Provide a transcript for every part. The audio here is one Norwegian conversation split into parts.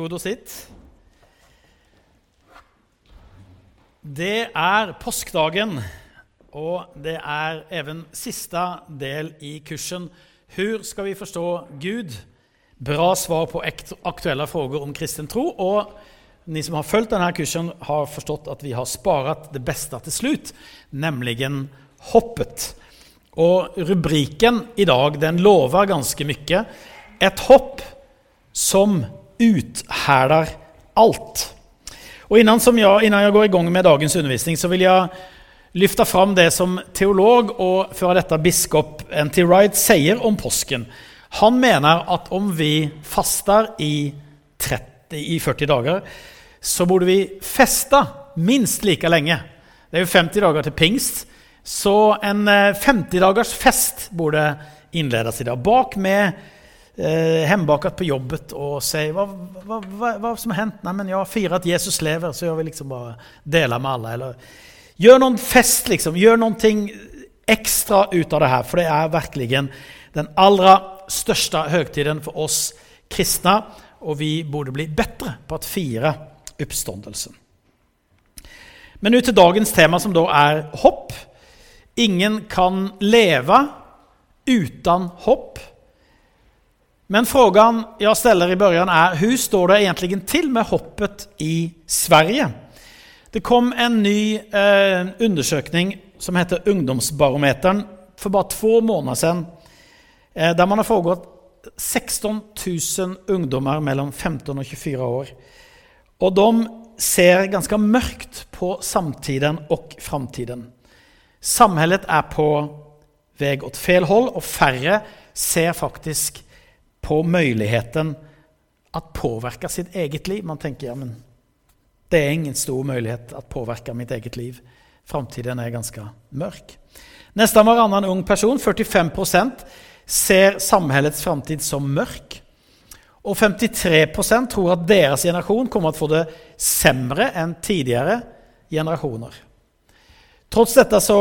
god og sitt. Det er påskedagen, og det er even siste del i kursen Hur skal vi forstå Gud? Bra svar på aktuelle spørsmål om kristen tro. Og de som har fulgt denne kursen, har forstått at vi har sparat det beste til slutt, nemlig hoppet. Og rubriken i dag den lover ganske mye. Et hopp som uthärdar alt. Og innan, jeg, innan jeg går igång med dagens undervisning så vil jeg løfte fram det som teolog og før dette biskop N.T. Wright sier om påsken. Han mener at om vi faster i, 30, i 40 dager, så borde vi feste minst like lenge. Det er jo 50 dager til pingst, så en 50 eh, fest borde innledes i dag. Bak med eh, hembakat på jobbet og sier, hva, hva, hva, hva, som har hendt? Nei, men jeg firer at Jesus lever, så jeg vil liksom bare dele med alle. Eller gjør noen fest, liksom. Gjør noe ekstra ut av det her, for det er virkelig den aller største høgtiden for oss kristne, og vi burde bli bedre på å fire oppståndelsen. Men ut til dagens tema, som da er hopp. Ingen kan leve uten hopp. Men frågan jag ställer i början är hur står det egentligen till med hoppet i Sverige? Det kom en ny eh, undersökning som heter Ungdomsbarometern för bara två måneder sedan eh, där man har frågat 16 000 ungdomar mellom 15 och 24 år. Og de ser ganske mörkt på samtiden och framtiden. Samhället är på väg åt fel håll och färre ser faktisk på muligheten at påvirke sitt eget liv. Man tenker ja, men det er ingen stor mulighet å påvirke mitt eget liv. Framtiden er ganske mørk. Nesten annen ung person, 45% ser samhellets framtid som mørk. Og 53% tror at deres generasjon kommer til å få det semre enn tidligere generasjoner. Trots dette så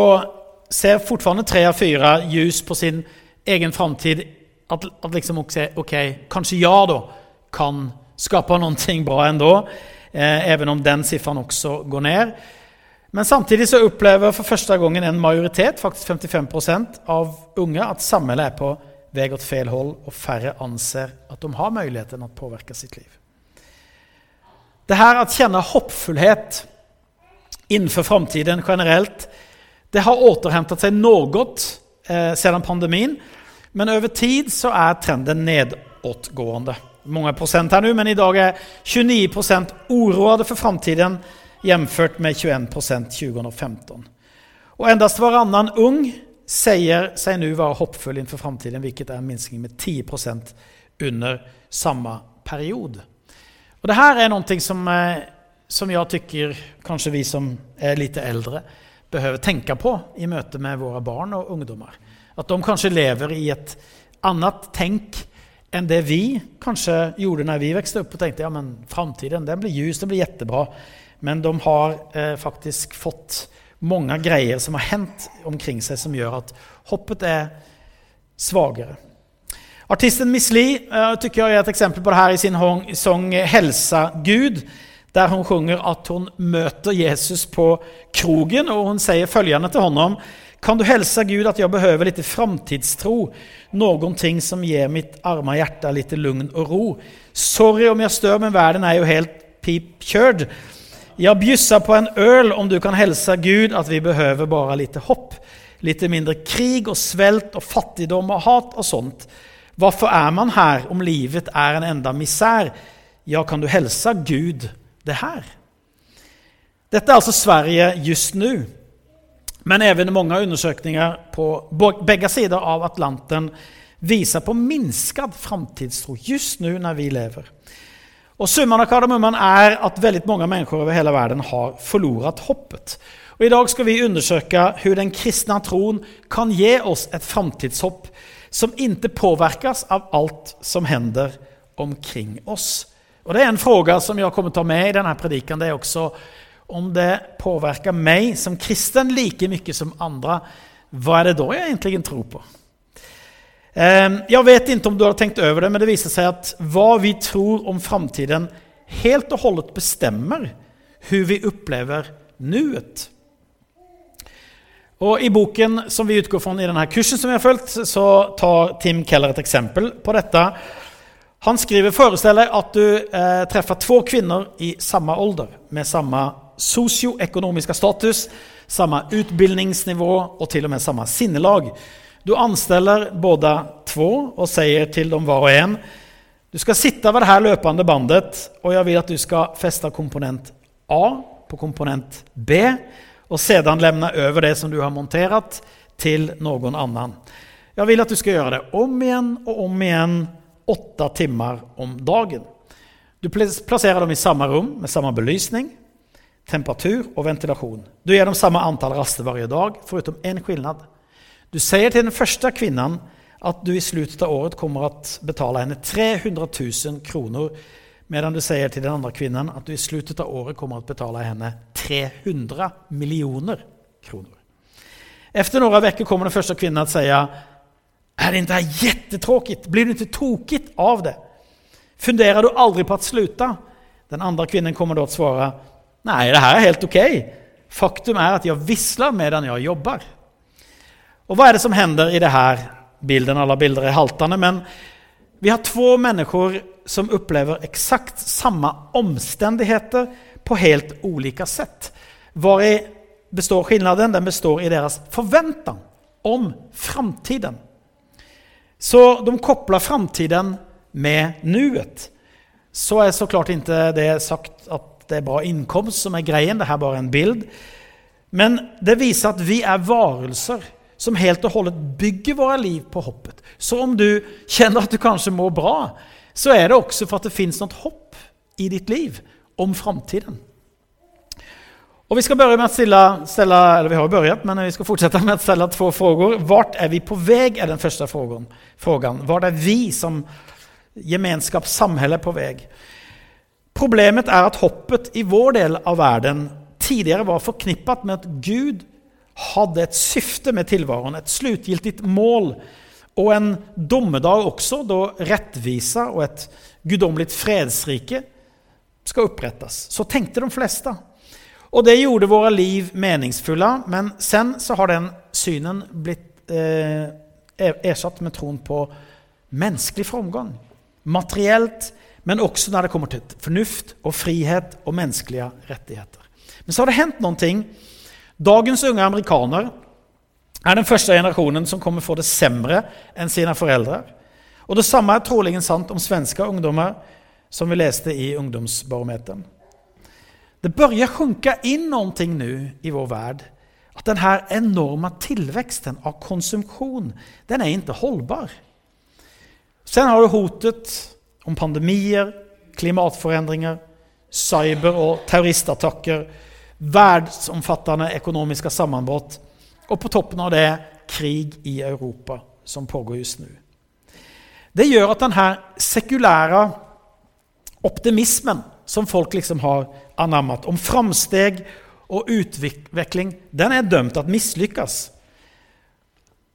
ser fortfarande tre av fyra ljus på sin egen framtid at, at liksom ok, kanskje jeg da kan skape noe bra ändå, eh, även om den siffran også går ned. Men samtidig så opplever for første gangen en majoritet, faktisk 55% av unge, at samholdet er på vei åt feil hold, og færre anser at de har muligheten å påvirke sitt liv. Det her å kjenne hoppfullhet innenfor framtiden generelt, det har återhentet seg noe eh, siden pandemien. Men over tid så er trenden nedåtgående. Mange prosent her nu, men i dag er 29 procent oroade for framtiden jevnført med 21 procent 2015. Og endast varannan ung sier seg nå være hoppfull innenfor framtiden, hvilket er en minskning med 10 procent under samme period. Og det her er noe som, eh, som jeg tykker kanskje vi som er litt eldre behøver tenke på i møte med våre barn og ungdommer. At de kanskje lever i et annet tenk enn det vi kanskje gjorde når vi vokste opp og tenkte ja, men framtiden den blir ljus, den blir jättebra. Men de har eh, faktisk fått mange greier som har hendt omkring seg, som gjør at hoppet er svagere. Artisten Miss Li uh, tycker jag är ett exempel på det her i sin sång 'Hälsa Gud', der hun sjunger at hun møter Jesus på krogen, og hun sier følgende til honom kan du hälsa Gud att jag behöver lite framtidstro, någonting som ger mitt arma hjärta lite lugn och ro. Sorry om jag stör, men världen är ju helt pipkörd. Jag bjussar på en öl om du kan hälsa Gud att vi behöver bara lite hopp. Lite mindre krig och svält och fattigdom och hat och sånt. Varför är man här om livet är en enda misär? Ja, kan du hälsa Gud det här? Dette er altså Sverige just nu. Men även många undersökningar på bägge sidor av Atlanten visar på minskad framtidstro just nu när vi lever. Och summan av kardemumman är att väldigt många människor över hela världen har förlorat hoppet. Och idag ska vi undersöka hur den kristna tron kan ge oss ett framtidshopp som inte påverkas av allt som händer omkring oss. Och det är en fråga som jag kommer ta med i den här predikan. Det är också om det påvirker meg som kristen like mye som andre, hva er det da jeg egentlig tror på? Ehm, jeg vet ikke om du har tenkt over det, men det viser seg at hva vi tror om framtiden, helt og holdent bestemmer hvor vi opplever nuet. Og I boken som vi utgår fra i denne kursen, som vi har fulgt, så tar Tim Keller et eksempel på dette. Han skriver forestiller deg at du eh, treffer to kvinner i samme alder, med samme sosioøkonomiske status, samme utbildningsnivå og til og med samme sinnelag. Du ansteller både to og sier til dem hver og en du skal sitte ved det her løpende bandet, og jeg vil at du skal feste komponent A på komponent B och sedan lämna över det som du har monterat till någon annan. Jag vill att du ska göra det om igen och om igen åtta timmar om dagen. Du placerar dem i samma rum med samma belysning, temperatur og ventilasjon. Du gir dem samme antall raster hver dag, foruten en skillnad. Du sier til den første kvinnen at du i slutten av året kommer å betale henne 300 000 kroner, Medan du sier til den andre kvinnen at du i slutten av året kommer å betale henne 300 millioner kroner. Efter några veckor kommer den første kvinnen att säga Är det inte här jättetråkigt? Blir du inte tokigt av det? Funderar du aldrig på att sluta? Den andre kvinnen kommer då att svara Nej, det her er helt ok. Faktum er at jeg visler medan jeg jobber. Og hva er det som hender i det här bilden? Alle bilder er haltende, men vi har to mennesker som opplever exakt samme omstendigheter på helt olika sett. Var består skillnaden? Den består i deres forventning om framtiden. Så de kopplar framtiden med nuet. Så er så klart ikke det sagt att det er bra innkomst som er greien. det er bare en bild. Men det viser at vi er varelser som helt og hållet bygger våre liv på hoppet. Så om du kjenner at du kanskje må bra, så er det også for at det fins noe hopp i ditt liv om framtiden. Og vi skal med å stille, stille, eller vi har börjat, men vi skal fortsette med å stille to frågor. Hvor er vi på vei, er den første frågan. Hvor er vi som gemenskap, samhälle på väg? Problemet er at hoppet i vår del av verden tidligere var forknippet med at Gud hadde et syfte med tilværen, et slutgiltig mål og en dommedag også, da rettvisa og et gudomligt fredsrike skal opprettes. Så tenkte de fleste. Og det gjorde våre liv meningsfulle, men sen så har den synen blitt eh, ersatt med troen på menneskelig framgang. Materiellt, men også når det kommer til fornuft og frihet og menneskelige rettigheter. Men så har det hendt noen ting. Dagens unge amerikaner er den første generasjonen som kommer få det sämre enn sine foreldre. Og det samme er trolig sant om svenske ungdommer, som vi leste i ungdomsbarometern. Det börjar sjunka in någonting nu i vår värld. Att den här enorma tillväxten av konsumtion, den är inte hållbar. Sen har du hotet om pandemier, klimatforandringer, cyber og terroristattacker, världsomfattande ekonomiska sammanbrott og på toppen av det krig i Europa som pågår just nu. Det gjør at denne sekulære optimismen som folk liksom har anammat om framsteg og utvikling, den er dømt til å mislykkes.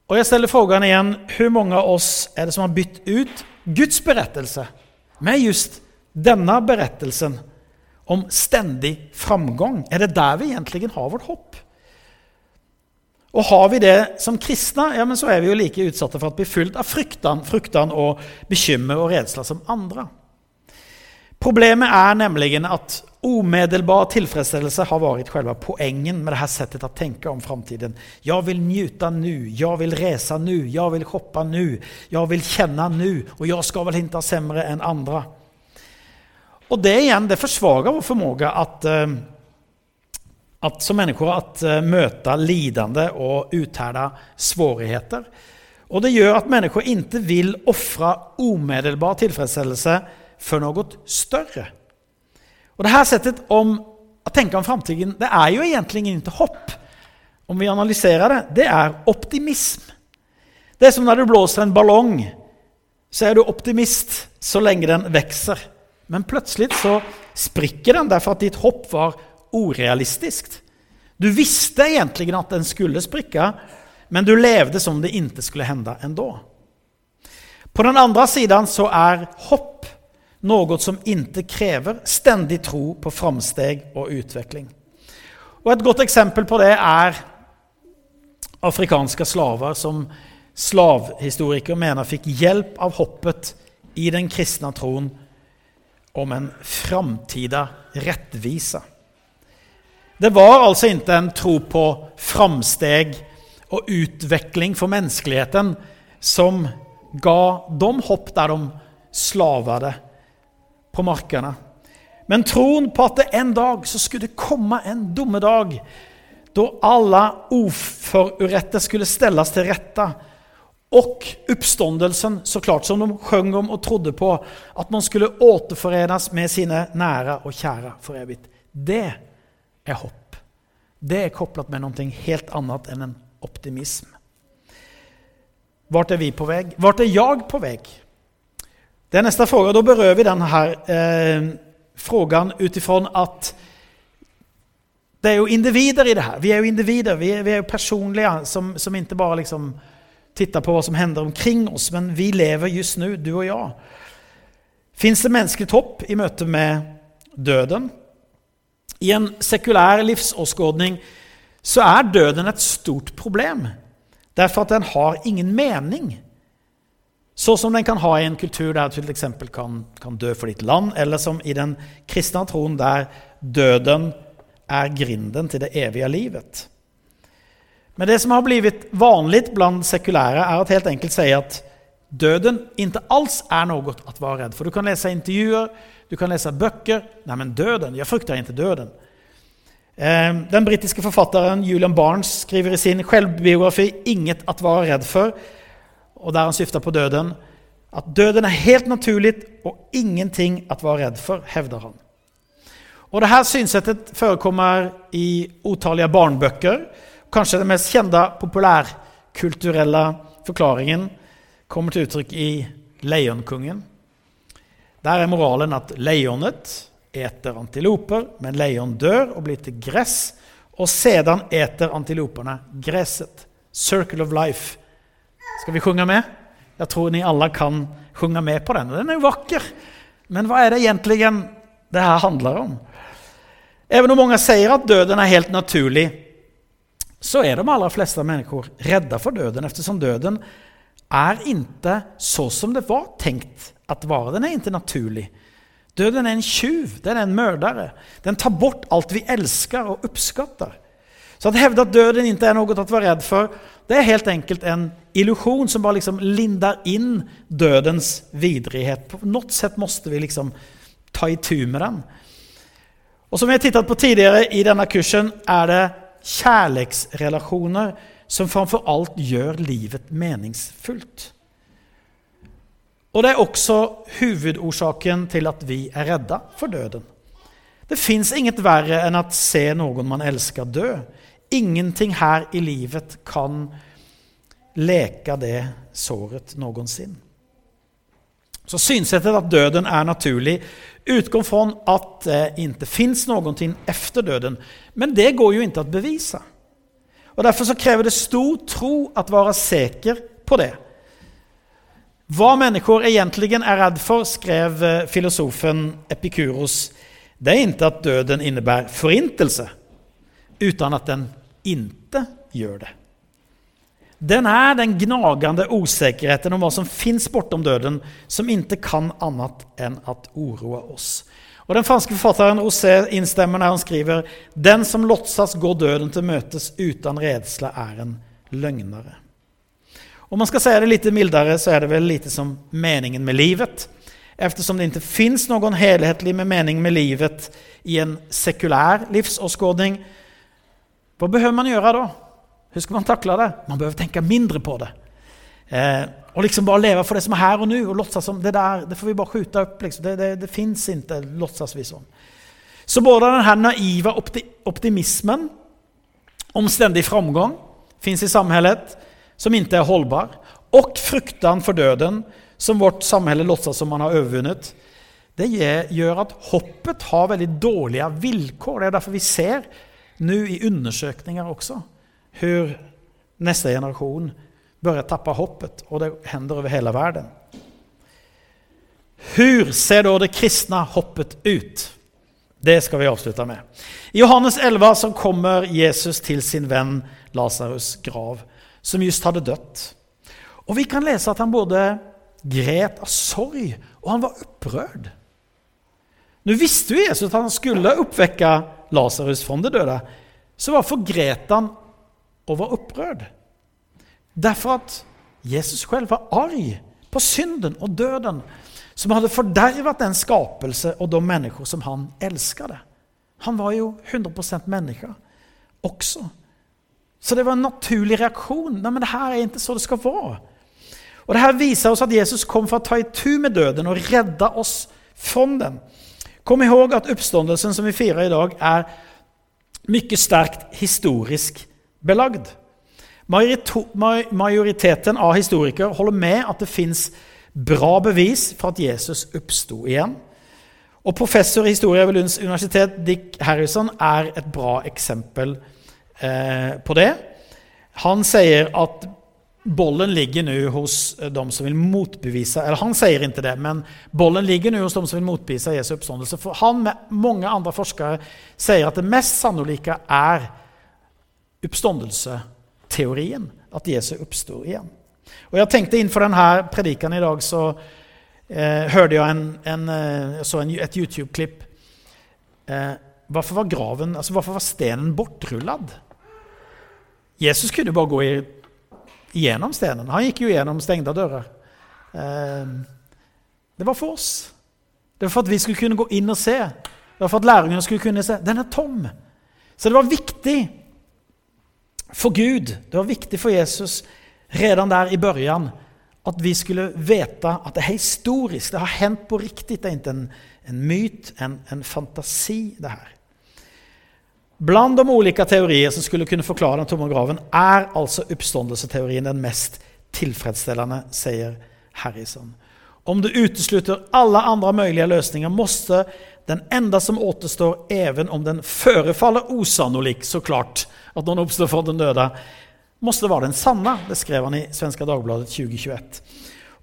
Og jeg stiller frågan igjen hvor mange av oss er det som har bytt ut Guds berättelse med just denne berettelsen om stendig framgang? Er det der vi egentlig har vårt hopp? Og har vi det som kristne, ja, men så er vi jo like utsatte for å bli fylt av fryktan, fruktan og bekymmer og redsler som andre. Problemet er nemlig at omedelbar tillfredsställelse har vært själva poängen med det her settet å tenke om framtiden. Jeg vil njuta nu, jeg vil resa nu, jeg vil shoppa nu, jeg vil kjenne nu og jeg skal vel ikke sämre enn andre. Och det igjen, det försvagar vår förmåga att eh, att, som människor att uh, möta lidande och uthärda svårigheter. Och det gör att människor inte vill offra omedelbar tillfredsställelse för något större. Och det her settet om å tenke om framtiden, det er jo egentlig ingen til hopp. Om vi analyserer det, det er optimism. Det er som når du blåser en ballong, så er du optimist så lenge den vokser. Men plutselig så sprikker den derfor at ditt hopp var urealistisk. Du visste egentlig at den skulle sprikke, men du levde som det ikke skulle hende enda. På den andre siden så er hopp något som ikke krever stendig tro på framsteg og utvikling. Og Et godt eksempel på det er afrikanske slaver som slavhistorikere mener fikk hjelp av hoppet i den kristne troen om en framtida rettvise. Det var altså ikke en tro på framsteg og utvikling for menneskeligheten som ga dem hopp der de slavade på markene. Men troen på at det en dag så skulle komme en dommedag da alle oförrätter skulle ställas til rette og oppståndelsen, så klart som de sjöng om og trodde på at man skulle återförenas med sine nære og kjære for evigt. Det er hopp. Det er kopplat med noe helt annet enn en optimism. Vart er vi på väg? Vart er jeg på väg? Det är nästa fråga. Då berör vi den här eh, frågan utifrån att det er jo individer i det her. Vi er jo individer, vi er, vi er jo personlige som, som ikke bare liksom tittar på hva som hender omkring oss, men vi lever just nu, du og jeg. Finns det menneskelig topp i møte med døden? I en sekulær livsåskådning så er døden et stort problem. Derfor at den har ingen mening. Så som den kan ha i en kultur der du f.eks. kan, kan dø for ditt land, eller som i den kristne troen der døden er grinden til det evige livet. Men det som har blivit vanlig blant sekulære, er at helt enkelt si at døden ikke alls er noe å være redd for. Du kan lese intervjuer, du kan lese bøker. Nej men døden Jeg frykter ikke döden. Ehm, den britiske forfatteren Julian Barnes skriver i sin selvbiografi Inget å være redd för, och der han skifta på døden, at døden er helt naturlig og ingenting at være redd for, hevder han. Og det her synsettet forekommer i utallige barnebøker. Kanskje den mest kjente populærkulturelle forklaringen kommer til uttrykk i Leonkongen. Der er moralen at lejonet eter antiloper, men lejon dør og blir til gress, og sedan eter antilopene gresset. Circle of life. Skal vi synge med? Jeg tror ni alle kan synge med på den. Den er jo vakker. Men hva er det egentlig det her handler om? Even om mange sier at døden er helt naturlig så er de aller fleste mennesker redda for døden, eftersom døden er inte så som det var tenkt at vara. Den er inte naturlig. Døden er en tjuv, den er en mørdere. Den tar bort alt vi elsker og uppskattar. Så att hävda att döden inte är något att vara rädd för, det är helt enkelt en illusion som bara liksom lindar in dödens vidrighet. På något sätt måste vi liksom ta itu med den. Och som vi har tittat på tidigare i denna kursen är det kärleksrelationer som framfor alt gjør livet meningsfullt. Og det er også hovedårsaken til at vi er redda for døden. Det fins inget verre enn å se noen man elsker, dø. Ingenting her i livet kan leke det såret noensinne. Så synsättet att døden er naturlig utgår fra at det inte finns någonting efter døden. Men det går jo ikke att bevisa. Och därför så kräver det stor tro att være sikker på det. Hva mennesker egentlig er redd for, skrev eh, filosofen Epikuros, det er ikke at døden innebærer forintelse, utan at den ikke gjør det. Den er den gnagende usikkerheten om hva som fins bortom døden, som ikke kan annet enn at oroa oss. Og den franske forfatteren Rosé innstemmer når han skriver Den som låtsas går døden til møtes utan redsle, er en løgnere. Om man skal si det litt mildere, så er det vel lite som meningen med livet. Eftersom det inte finns någon helhetlig med mening med livet i en sekulär livsåskådning, vad behöver man göra då? Hur ska man tackla det? Man behöver tänka mindre på det. Eh, och liksom bara leva för det som är här och nu och låtsas som det där, det får vi bara skjuta upp. Liksom. Det, det, det, finns inte, låtsas vi som. Så både den här naiva optimismen om ständig framgång finns i samhället, som inte är hållbar, och fruktan för döden, som vårt samhälle låtsas som man har övervunnit, det gjør at hoppet har veldig dårlige villkor. Det er derfor vi ser nu i undersøkninger også, hur neste generasjon bør tappa hoppet og det hender over hele verden. Hur ser da det kristne hoppet ut? Det skal vi avsluta med. I Johannes 11 så kommer Jesus til sin venn Lazarus grav, som just hadde dødd. Og vi kan lese at han både grät av sorg og han var opprørt. Nå visste jo Jesus at han skulle oppvekke Lazarus fra de døde. Så hvorfor gret han og var opprørt? Derfor at Jesus selv var arg på synden og døden, som hadde fordervet den skapelse og de mennesker som han elsket. Han var jo 100% også. också. Så det var en naturlig reaktion. Nei, men det her er ikke så det skal vara. Och Det her viser oss at Jesus kom for å ta i tu med døden og redde oss fra den. Kom ihåg at oppståndelsen som vi feirer i dag, er mye sterkt historisk belagd. Majoriteten av historikere holder med at det fins bra bevis for at Jesus oppsto igjen. Og professor i historie ved Lunds universitet, Dick Harrison, er et bra eksempel eh, på det. Han sier att bollen ligger nu hos de som vill motbevisa, eller han säger inte det, men bollen ligger nu hos de som vill motbevisa Jesu uppståndelse. För han med många andra forskare säger att det mest sannolika är uppståndelseteorin, att Jesus uppstår igen. Och jag tänkte inför den här predikan idag så eh, hörde jag en, en, eh, så en, ett Youtube-klipp. Eh, varför var graven, alltså varför var stenen bortrullad? Jesus kunde bara gå i, igenom stenen. Han gikk jo gjennom stengte dörrar. Eh, det var for oss. Det var for at vi skulle kunne gå inn og se. Det var for at lärjungarna skulle kunne se. Den er tom. Så det var viktig for Gud, det var viktig for Jesus redan der i børjan at vi skulle veta at det er historisk. det har hendt på riktig. det er ikke en, en myt, en, en fantasi det här. Bland de olika teorier som skulle kunna förklara den tomma graven är alltså uppståndelseteorin den mest tillfredsställande, säger Harrison. Om du utesluter alla andra möjliga lösningar måste den enda som återstår, även om den förefaller osannolik såklart, att någon uppstår från den döda, måste vara den sanna, det skrev han i Svenska Dagbladet 2021.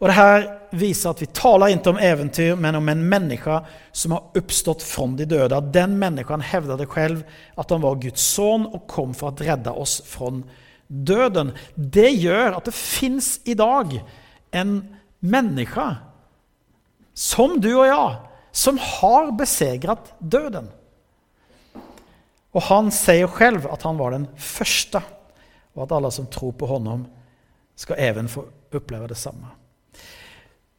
Och det här visar att vi talar inte om äventyr, men om en människa som har uppstått från de döda. Den människan hävdade själv att han var Guds son och kom för att rädda oss från döden. Det gör att det finns idag en människa, som du och jag, som har besegrat döden. Och han säger själv att han var den första och att alla som tror på honom ska även få uppleva detsamma.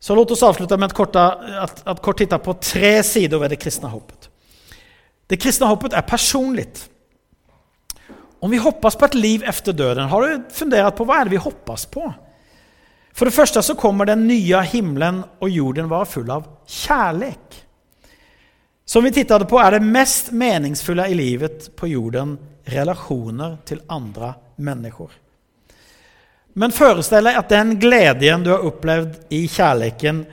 Så låt oss avsluta med att, korta, att, att kort titta på tre sidor ved det kristne hoppet. Det kristne hoppet er personligt. Om vi hoppas på et liv efter døden, har du funderat på hva er det vi hoppas på? For det første så kommer den nye himlen og jorden være full av kjærlighet. Som vi tittade på er det mest meningsfulle i livet på jorden relationer til andre människor. Men forestill deg at den gleden du har opplevd i kjærligheten,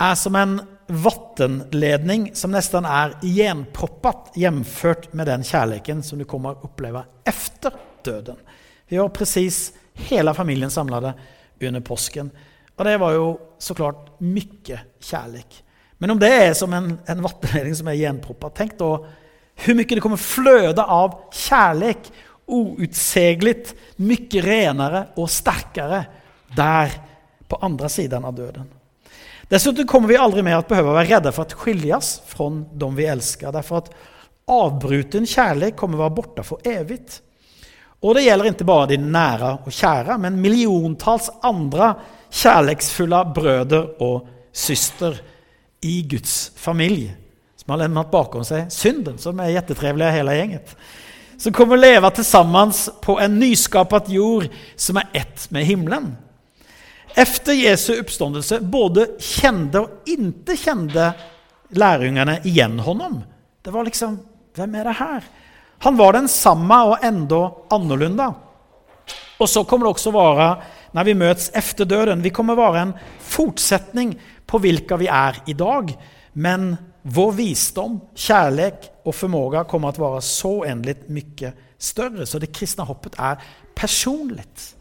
er som en vattenledning som nesten er igenproppat jevnført med den kjærligheten som du kommer å oppleve efter døden. Vi var precis hele familien samlade under påsken Og det var jo så klart mye kjærlighet. Men om det er som en, en vattenledning som er igenproppad, Tenk da hvor mye det kommer fløde av kärlek outsägligt mycket renare och starkare där på andra sidan av døden. Dessutom kommer vi aldri mer att behöva vara rädda för att skiljas från de vi elsker. därför att avbruten kärlek kommer vara borta för evigt. Och det gäller inte bara de nära och kära men miljontals andra kärleksfulla bröder och syster i Guds familj som har lämnat bakom sig synden som är jättetrevliga hela gänget som kommer leve til sammen på en nyskapet jord som er ett med himmelen. Efter Jesu oppståndelse både kjente og inte kjente lærjungene igjen honom. Det var liksom, Hvem er det her? Han var den samme og enda annorlunda. Og så kommer det også være, når vi møtes efter døden, Vi kommer være en fortsetning på hvilke vi er i dag. Men vår visdom, kärlek och förmåga kommer att vara så oändligt mycket större. Så det kristna hoppet är personligt.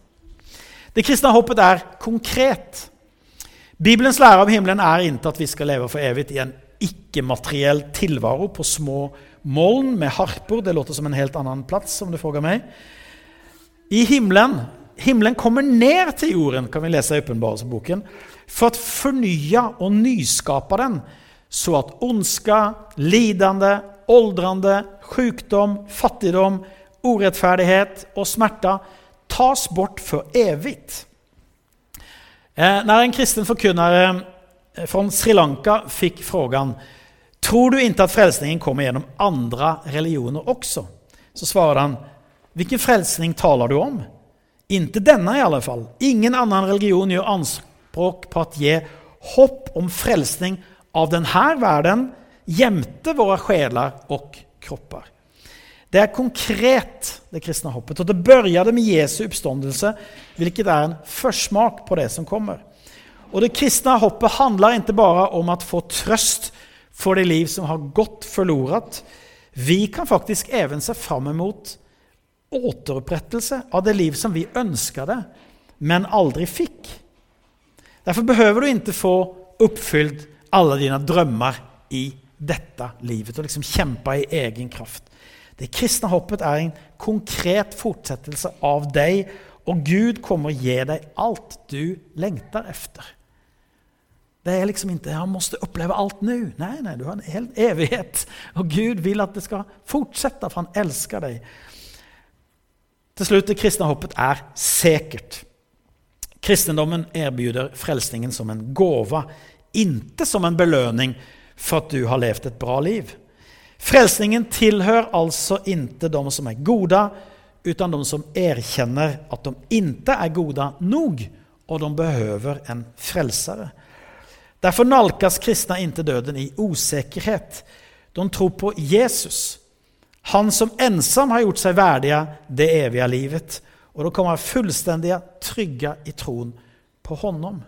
Det kristna hoppet är konkret. Bibelens lære om himmelen er ikke at vi skal leve for evig i en ikke-materiell tilvaro på små moln med harper. Det låter som en helt annen plass, om du spør meg. I himmelen Himmelen kommer ned til jorden, kan vi lese i Åpenbarelsesboken, for å fornye og nyskape den, så at ondska, lidende, åldrande, sykdom, fattigdom, urettferdighet og smerter tas bort for evig. Når en kristen forkynner fra Sri Lanka fikk frågan Tror du ikke at frelsningen kommer gjennom andre religioner også, Så svarer han Vilken frelsning taler du om? Inte denne, i alle fall. Ingen annen religion gjør anspråk på å gi hopp om frelsning av denne här världen jämte våra själar och kroppar. Det är konkret, det kristna hoppet. Och det började med Jesu uppståndelse, vilket är en försmak på det som kommer. Och det kristna hoppet handlar inte bara om att få tröst för det liv som har gått förlorat. Vi kan faktiskt även se fram emot återupprättelse av det liv som vi önskade, men aldrig fick. Därför behöver du inte få uppfyllt alla dina drömmar i detta livet och liksom kjempe i egen kraft. Det kristne hoppet er en konkret fortsettelse av deg, og Gud kommer å gi deg alt du lengter efter. Det er liksom ikke 'han måtte oppleve alt nå'. Nei, nei, du har en hel evighet. Og Gud vil at det skal fortsette, for han elsker deg. Til slutt, det kristne hoppet er sikkert. Kristendommen erbjuder frelsningen som en gave, ikke som en belønning for at du har levd et bra liv. Frelsningen tilhører altså inte de som er goda utan de som erkjenner at de inte er goda nog og de behøver en frelsere. Derfor nalkas kristne inte døden i usikkerhet. De tror på Jesus, han som ensam har gjort seg värdiga det evige livet. og de kommer fullstendig trygge i troen på honom.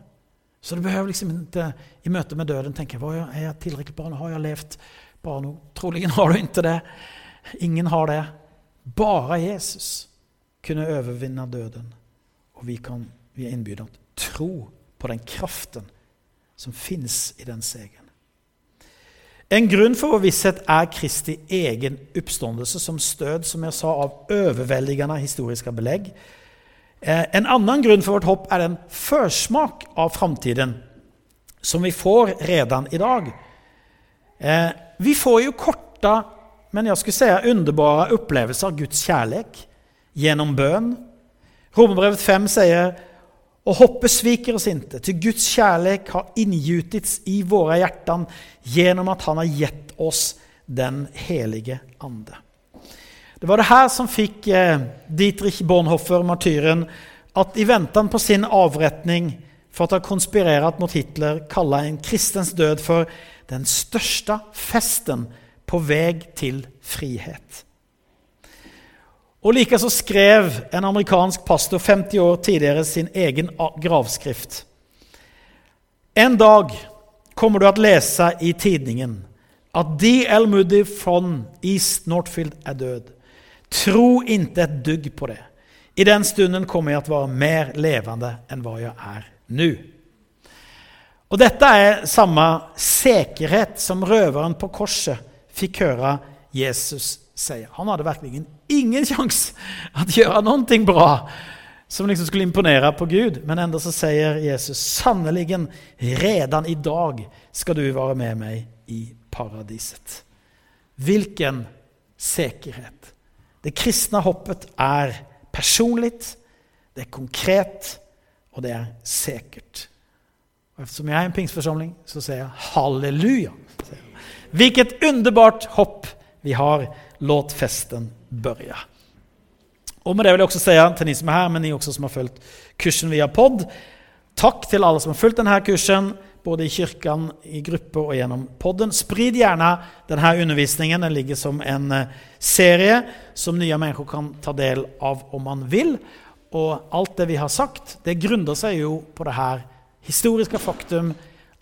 Så du behøver liksom inte i møte med döden tänka, er jeg tillräckligt bra? Har jeg levt Bra nå? Troligen har du ikke det. Ingen har det. Bare Jesus kunne overvinne døden. Og vi, kan, vi er inbjudna til tro på den kraften som finnes i den segern. En grunn for vår visshet er Kristi egen oppståndelse som stød, som jeg sa, av overveldende historiske belegg. Eh, en annen grunn for vårt hopp er den førsmak av framtiden som vi får redan i dag. Eh, vi får jo korta, men jeg skulle si underbara opplevelser av Guds kjærlighet gjennom bønn. Romerbrevet 5 sier, Og hoppet sviker oss inte, til Guds kjærlighet har inngjutits i våre hjerter gjennom at han har gitt oss den helige Ande. Det var det her som fick eh, Dietrich Bonhoeffer, martyren, at i ventan på sin avretning for at ha konspirerat mot Hitler kalla en kristens død for den største festen på vei til frihet. Og Likeså skrev en amerikansk pastor 50 år tidligere sin egen gravskrift. En dag kommer du å lese i tidningen at D.L. Moody von East Northfield er død. Tro ikke et dugg på det. I den stunden kommer jeg til å være mer levende enn hva jeg er nå. Og dette er samme sikkerhet som røveren på korset fikk høre Jesus si. Han hadde virkelig ingen sjanse å gjøre noe bra som liksom skulle imponere på Gud. Men enda så sier Jesus sannelig redan i dag skal du være med meg i paradiset. Hvilken sikkerhet! Det kristne hoppet er personlig, det er konkret, og det er sikkert. Og eftersom jeg er en pingstförsamling så sier jeg halleluja. Vilket underbart hopp vi har. Låt festen børja. Og med det vil jeg også si til ni som er her, men ni også som har fulgt kursen via podd. takk til alle som har fulgt denne kursen, både i kyrkan, i grupper og gjennom podden. Sprid gjerne denne undervisningen. Den ligger som en eh, serie som nye mennesker kan ta del av om man vil. Og alt det vi har sagt, det grunner seg jo på det her historiske faktum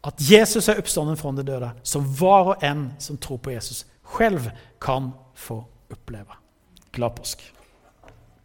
at Jesus er oppstanden fra de døde, som hver og en som tror på Jesus selv kan få oppleve. Glad påsk!